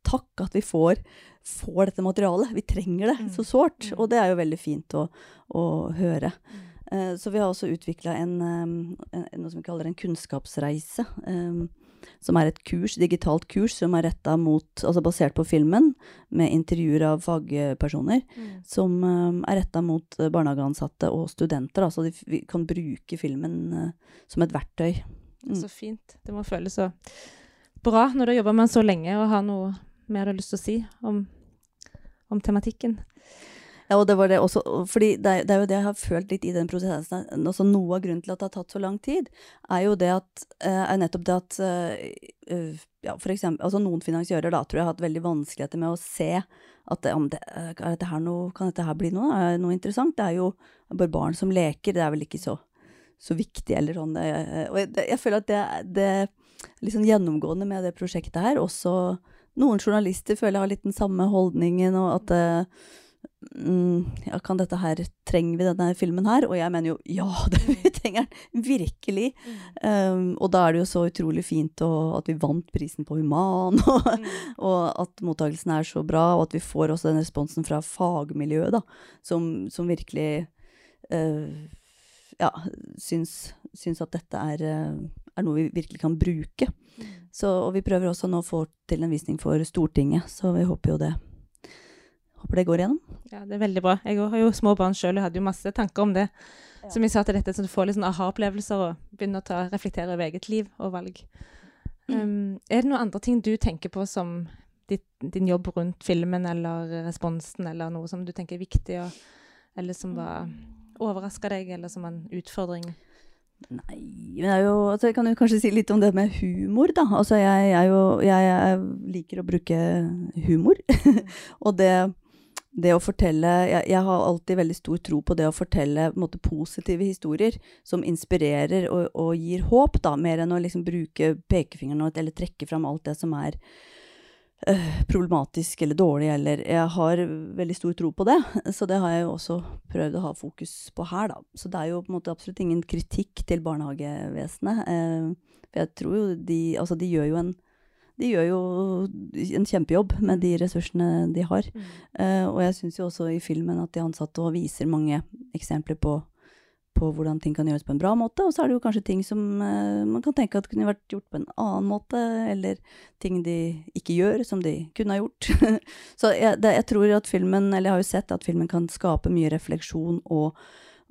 takk at vi får, får dette materialet. Vi trenger det Mm. så sårt, Mm. og det er jo veldig fint å, å høre. Eh, Så vi har også utvikla en, um, noe som vi kaller en kunnskapsreise. um, som er et kurs, digitalt kurs som er retta mot, altså basert på filmen, med intervjuer av fagpersoner, Mm. som um, er retta mot eh, barnehageansatte og studenter. Altså de, vi kan bruke filmen eh, som et verktøy. Mm. Så fint. Det må føles så bra når du har jobba med den så lenge, og har noe mer du har lyst til å si om, om tematikken. Ja, og det var det også, fordi det er, det er jo det jeg har følt litt i den prosessen. Altså noe av grunnen til at det har tatt så lang tid, er jo det at, eh, er nettopp det at eh, eh, ja, for eksempel, altså noen finansiører da, tror jeg har hatt veldig vanskeligheter med å se at det, det, dette noe, kan dette her bli noe, er det noe interessant? Det er jo bare barn som leker, det er vel ikke så, så viktig eller sånn. Og jeg, jeg føler at det liksom gjennomgående med det prosjektet her, også noen journalister føler jeg har litt den samme holdningen, og at eh, mm, ja, kan dette her, trenger vi denne filmen her? Og jeg mener jo ja, (laughs) det, vi trenger den virkelig. Um, og da er det jo så utrolig fint og, at vi vant prisen på Human, (laughs) og, og at mottakelsen er så bra, og at vi får også den responsen fra fagmiljøet, da, som, som virkelig uh, ja, syns, syns at dette er, eh, er noe vi virkelig kan bruke. Så, og vi prøver også nå å få til en visning for Stortinget, så vi håper jo det Håper det går igjennom. Ja, det er veldig bra. Jeg har jo små barn sjøl og hadde jo masse tanker om det. Ja. Som jeg sa til dette, så du får litt sånn aha-opplevelser og begynner å ta, reflektere over eget liv og valg. Um, er det noen andre ting du tenker på som ditt, din jobb rundt filmen eller responsen, eller noe som du tenker er viktig, og, eller som var overraska deg, eller som en utfordring? Nei, men er jo altså Jeg kan jo kanskje si litt om det med humor, da. Altså jeg er jo Jeg, jeg liker å bruke humor. (laughs) og det, det å fortelle jeg, jeg har alltid veldig stor tro på det å fortelle måte, positive historier som inspirerer og, og gir håp, da, mer enn å liksom bruke pekefingeren eller trekke fram alt det som er problematisk eller dårlig, eller Jeg har veldig stor tro på det, så det har jeg jo også prøvd å ha fokus på her, da. Så det er jo på en måte absolutt ingen kritikk til barnehagevesenet. Eh, for jeg tror jo de Altså, de gjør jo en de gjør jo en kjempejobb med de ressursene de har. Mm. Eh, og jeg syns jo også i filmen at de ansatte viser mange eksempler på, på hvordan ting kan gjøres på en bra måte. Og så er det jo kanskje ting som eh, man kan tenke at kunne vært gjort på en annen måte, eller ting de ikke gjør som de kunne ha gjort. (laughs) så jeg, det, jeg tror at filmen, eller jeg har jo sett at filmen kan skape mye refleksjon og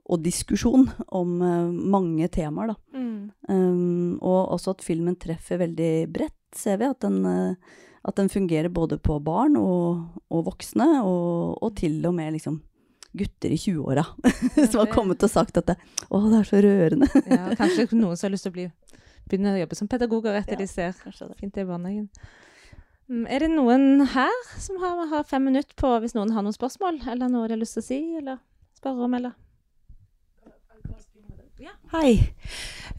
og diskusjon om uh, mange temaer, da. Mm. Um, og også at filmen treffer veldig bredt, ser vi. At den, uh, at den fungerer både på barn og, og voksne, og, og, til og med liksom gutter i 20-åra (laughs) som har kommet og sagt at det, å, det er så rørende. ja, kanskje noen som har lyst til å bli, begynne å jobbe som pedagoger etter Ja, de ser det. fint i barnehagen. Mm, Er det noen her som har, har fem minutter på hvis noen har noen spørsmål, eller noe de har lyst til å si, eller spørre om, eller? Hei.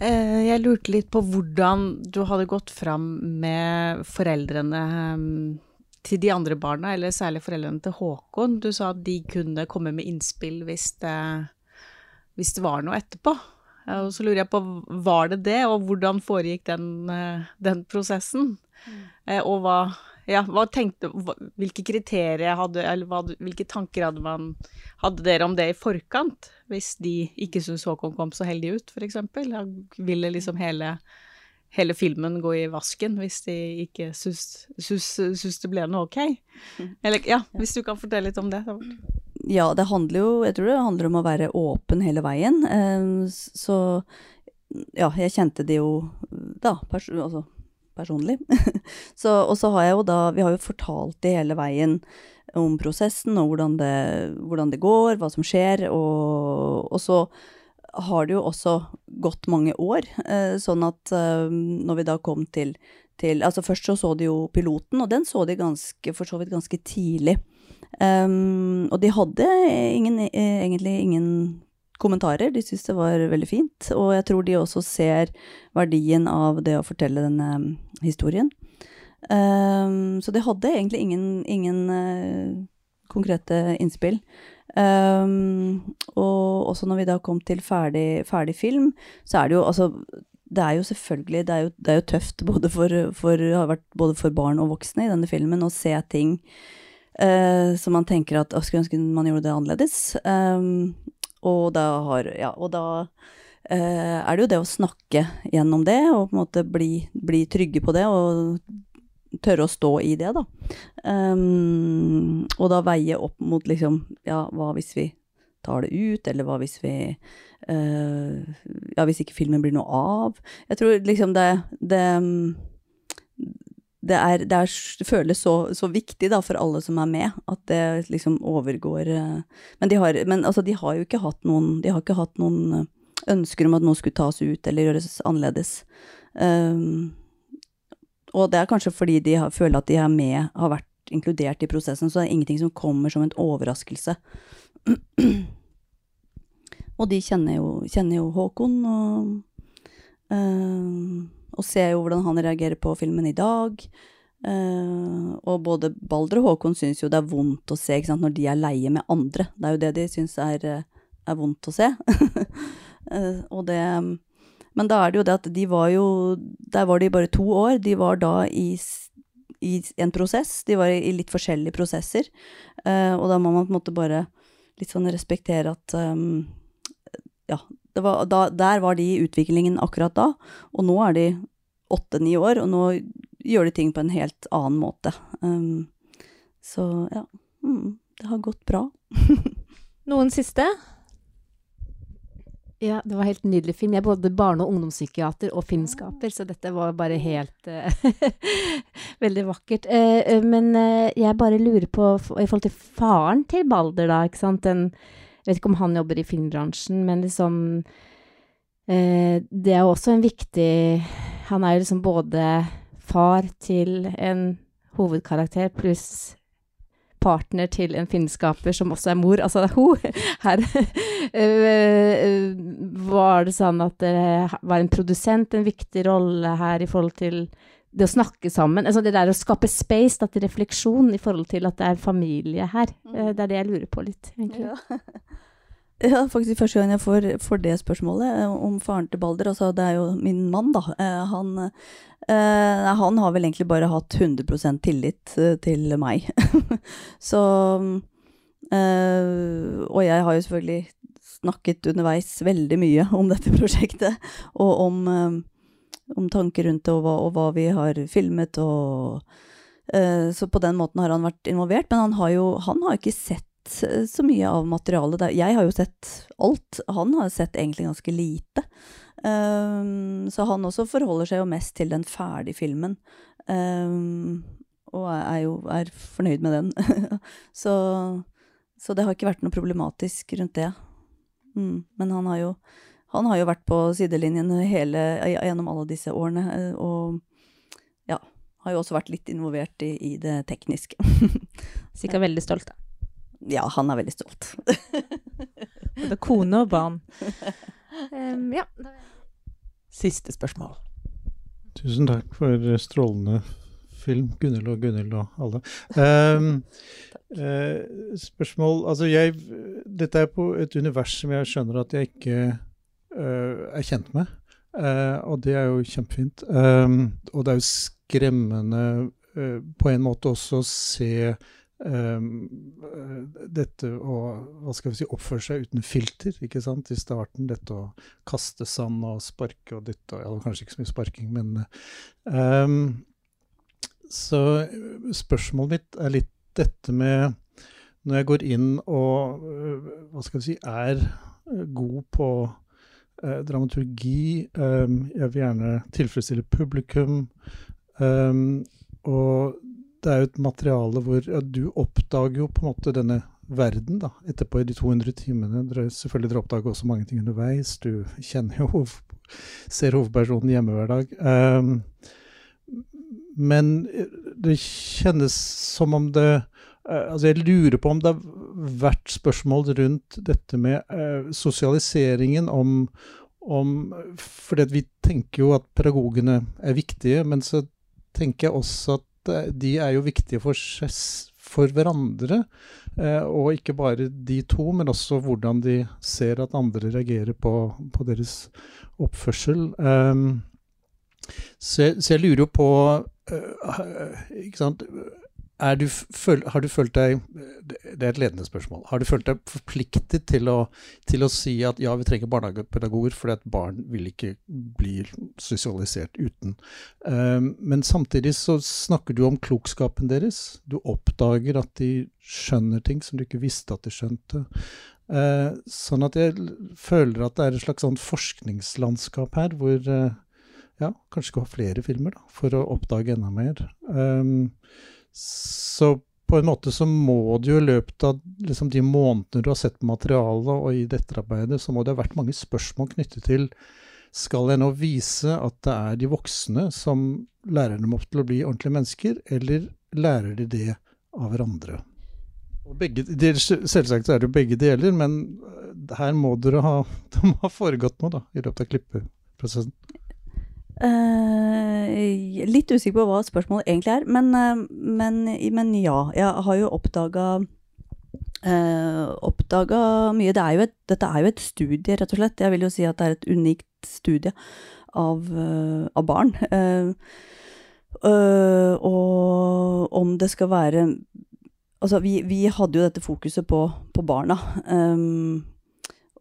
Eh, jeg lurte litt på hvordan du hadde gått fram med foreldrene eh, til de andre barna, eller særlig foreldrene til Håkon. Du sa at de kunne komme med innspill hvis det, hvis det var noe etterpå. Eh, Og så lurer jeg på, var det det, og hvordan foregikk den, eh, den prosessen? Mm. Og hva, ja, hva tenkte, hvilke kriterier hadde, eller hva, hvilke tanker hadde man, hadde dere om det i forkant? Hvis de ikke syntes Håkon kom så heldig ut, eksempel? Ville liksom hele, hele filmen gå i vasken hvis de ikke syntes det ble noe ok? (laughs) Eller, ja, hvis du kan fortelle litt om det. Ja, det handler jo Jeg tror det handler om å være åpen hele veien. Eh, så ja, jeg kjente det jo da, pers altså personlig. (laughs) så, og så har jeg jo da Vi har jo fortalt det hele veien om prosessen og hvordan det, hvordan det går, hva som skjer, og, og så har det jo også gått mange år, eh, sånn at eh, når vi da kom til, til Altså først så så de jo piloten, og den så de ganske, for så vidt ganske tidlig. Um, og de hadde ingen, eh, egentlig ingen kommentarer, de syntes det var veldig fint. Og jeg tror de også ser verdien av det å fortelle denne historien. Um, så de hadde egentlig ingen, ingen konkrete innspill. Um, og også når vi da kom til ferdig, ferdig film, så er det jo altså det er jo selvfølgelig det er jo, det er jo tøft både for, for, både for barn og voksne i denne filmen å se ting uh, som man tenker at skulle ønske man gjorde det annerledes. Um, og da har Ja, og da uh, er det jo det å snakke gjennom det, og på en måte bli, bli trygge på det, og tørre å stå i det, da. Um, og da veie opp mot liksom Ja, hva hvis vi tar det ut, eller hva hvis vi uh, Ja, hvis ikke filmen blir noe av. Jeg tror liksom det Det, det, er, det, er, det føles så, så, viktig da for alle som er med, at det liksom overgår uh, Men, de har, men altså, de har jo ikke hatt noen De har ikke hatt noen ønsker om at noe skulle tas ut eller gjøres annerledes. Um, og det er kanskje fordi de har, føler at de er med, har vært inkludert i prosessen, så det er ingenting som kommer som en overraskelse. og de kjenner jo, kjenner jo Håkon, og, øh, og ser jo hvordan han reagerer på filmen i dag. Uh, og både Balder og Håkon syns jo det er vondt å se sant, når de er leie med andre. Det er jo det de syns er, er vondt å se. uh, (laughs) og det men da er det jo det at de var jo Der var de bare to år. De var da i, i en prosess. De var i litt forskjellige prosesser. Uh, og da må man på en måte bare litt sånn respektere at um, Ja, var, da, der var de i utviklingen akkurat da. Og nå er de åtte-ni år, og nå gjør de ting på en helt annen måte. Um, så ja. Mm, det har gått bra. (laughs) Noen siste? Ja, det var helt nydelig film. Jeg er både barne- og ungdomspsykiater og filmskaper, så dette var bare helt uh, (laughs) Veldig vakkert. Uh, men uh, jeg bare lurer på, i forhold til faren til Balder, da, ikke sant Den, Jeg vet ikke om han jobber i filmbransjen, men liksom Det er jo også en viktig Han er jo liksom både far til en hovedkarakter pluss partner til en filmskaper som også er mor. Altså, (laughs) ho, her Var det sånn at det var en produsent en viktig rolle her i forhold til det å snakke sammen, altså det der å skape space da, til refleksjon i forhold til at det er familie her. Eh, det er det jeg lurer på litt, egentlig. Ja. (laughs) ja, faktisk første gang jeg får, får det spørsmålet eh, om faren til Balder. Altså, det er jo min mann, da. Eh, han, eh, han har vel egentlig bare hatt 100 tillit til meg. (laughs) Så Og jeg har jo selvfølgelig snakket underveis veldig mye om dette (laughs) prosjektet, og om, om tanker rundt det, og hva, og hva vi har filmet, og Så på den måten har han vært involvert, men han har jo han har ikke sett så mye av materialet. der. Jeg har jo sett alt. Han har sett egentlig ganske lite. Um, så han også forholder seg jo mest til den ferdige filmen. Um, og er jo er fornøyd med den. (laughs) så, så, det har ikke vært noe problematisk rundt det. Mm, men han har, jo, han har jo vært på sidelinjen hele, gjennom alle disse årene, eh, og ja, har jo også vært litt involvert i, i det tekniske. (laughs) Sikkert veldig stolt, da. Ja, han er veldig stolt. (laughs) Både kone og barn. (laughs) Um, ja. Siste spørsmål. Tusen takk for strålende film, Gunhild og Gunhild og alle. Um, uh, (laughs) spørsmål Altså, jeg Dette er på et univers som jeg skjønner at jeg ikke uh, er kjent med. Uh, og det er jo kjempefint. Um, og det er jo skremmende på en måte også å se Um, dette å hva skal vi si, oppføre seg uten filter ikke sant, i starten. Dette å kaste sand og sparke og dytte ja, Kanskje ikke så mye sparking, men um, Så spørsmålet mitt er litt dette med Når jeg går inn og hva skal vi si, er god på uh, dramaturgi, um, jeg vil gjerne tilfredsstille publikum, og det er jo et materiale hvor ja, du oppdager jo på en måte denne verden da, etterpå i de 200 timene. Dere, selvfølgelig dere oppdager også mange ting underveis. Du kjenner jo ser hovedpersonen hjemme hver dag. Um, men det kjennes som om det uh, Altså, jeg lurer på om det har vært spørsmål rundt dette med uh, sosialiseringen om, om For vi tenker jo at pedagogene er viktige, men så tenker jeg også at de er jo viktige for, for hverandre. Eh, og ikke bare de to, men også hvordan de ser at andre reagerer på, på deres oppførsel. Um, så, så, jeg lurer jo på uh, ikke sant, du, føl, har du følt deg Det er et ledende spørsmål. Har du følt deg forpliktet til å, til å si at ja, vi trenger barnehagepedagoger fordi at barn vil ikke bli sosialisert uten. Um, men samtidig så snakker du om klokskapen deres. Du oppdager at de skjønner ting som du ikke visste at de skjønte. Uh, sånn at jeg føler at det er et slags sånn forskningslandskap her hvor uh, ja, kanskje skal ha flere filmer da, for å oppdage enda mer. Um, så på en måte så må du jo i løpet av liksom, de månedene du har sett materialet og i dette arbeidet, så må det ha vært mange spørsmål knyttet til skal jeg nå vise at det er de voksne som lærer dem opp til å bli ordentlige mennesker, eller lærer de det av hverandre? Begge, selvsagt er det jo begge deler, men her må dere ha, (laughs) det må ha foregått noe da, i løpet av klippeprosessen. Uh, litt usikker på hva spørsmålet egentlig er, men, uh, men, men ja. Jeg har jo oppdaga uh, oppdaga mye. Det er et, dette er jo et studie, rett og slett. Jeg vil jo si at det er et unikt studie av, av barn. og om det skal være Altså, vi, vi, hadde jo dette fokuset på, på barna. Um,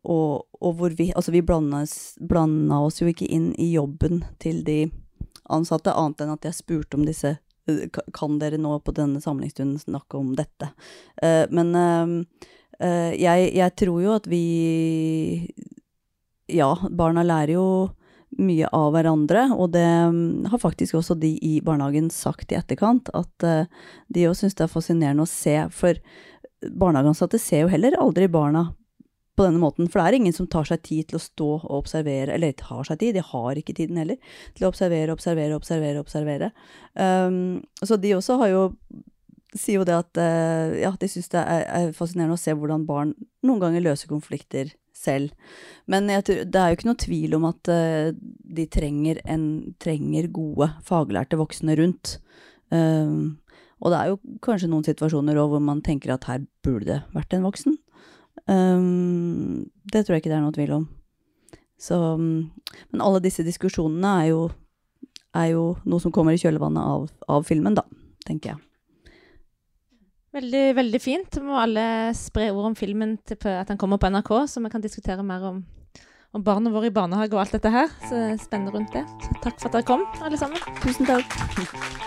og, og hvor vi Altså, vi blanda oss jo ikke inn i jobben til de ansatte, annet enn at jeg spurte om disse eh, Kan dere nå på denne samlingsstunden snakke om dette? Uh, men uh, jeg, jeg, tror jo at vi Ja, barna lærer jo mye av hverandre, og det um, har faktisk også de i barnehagen sagt i etterkant, at uh, de òg syns det er fascinerende å se, for barnehageansatte ser jo heller aldri barna på denne måten. For det er ingen som tar seg tid til å stå og observere, eller tar seg tid, de har ikke tiden heller, til å observere, observere, observere, observere. Um, så de også har jo sier jo det at uh, ja, de syns det er, er, fascinerende å se hvordan barn noen ganger løser konflikter selv. Men tror, det er jo ikke noe tvil om at uh, de trenger, en, trenger gode faglærte voksne rundt. Um, og det er jo kanskje noen situasjoner også hvor man tenker at her burde det vært en voksen. Um, det tror jeg ikke det er noe tvil om. Så, men alle disse diskusjonene er jo, er jo noe som kommer i kjølvannet av, av filmen, da, tenker jeg. Veldig, veldig fint. Må alle spre ord om filmen til at den kommer på NRK, så vi kan diskutere mer om, om barna våre i barnehage og alt dette her. Så spennende rundt det. Så takk for at dere kom, alle sammen. Tusen takk.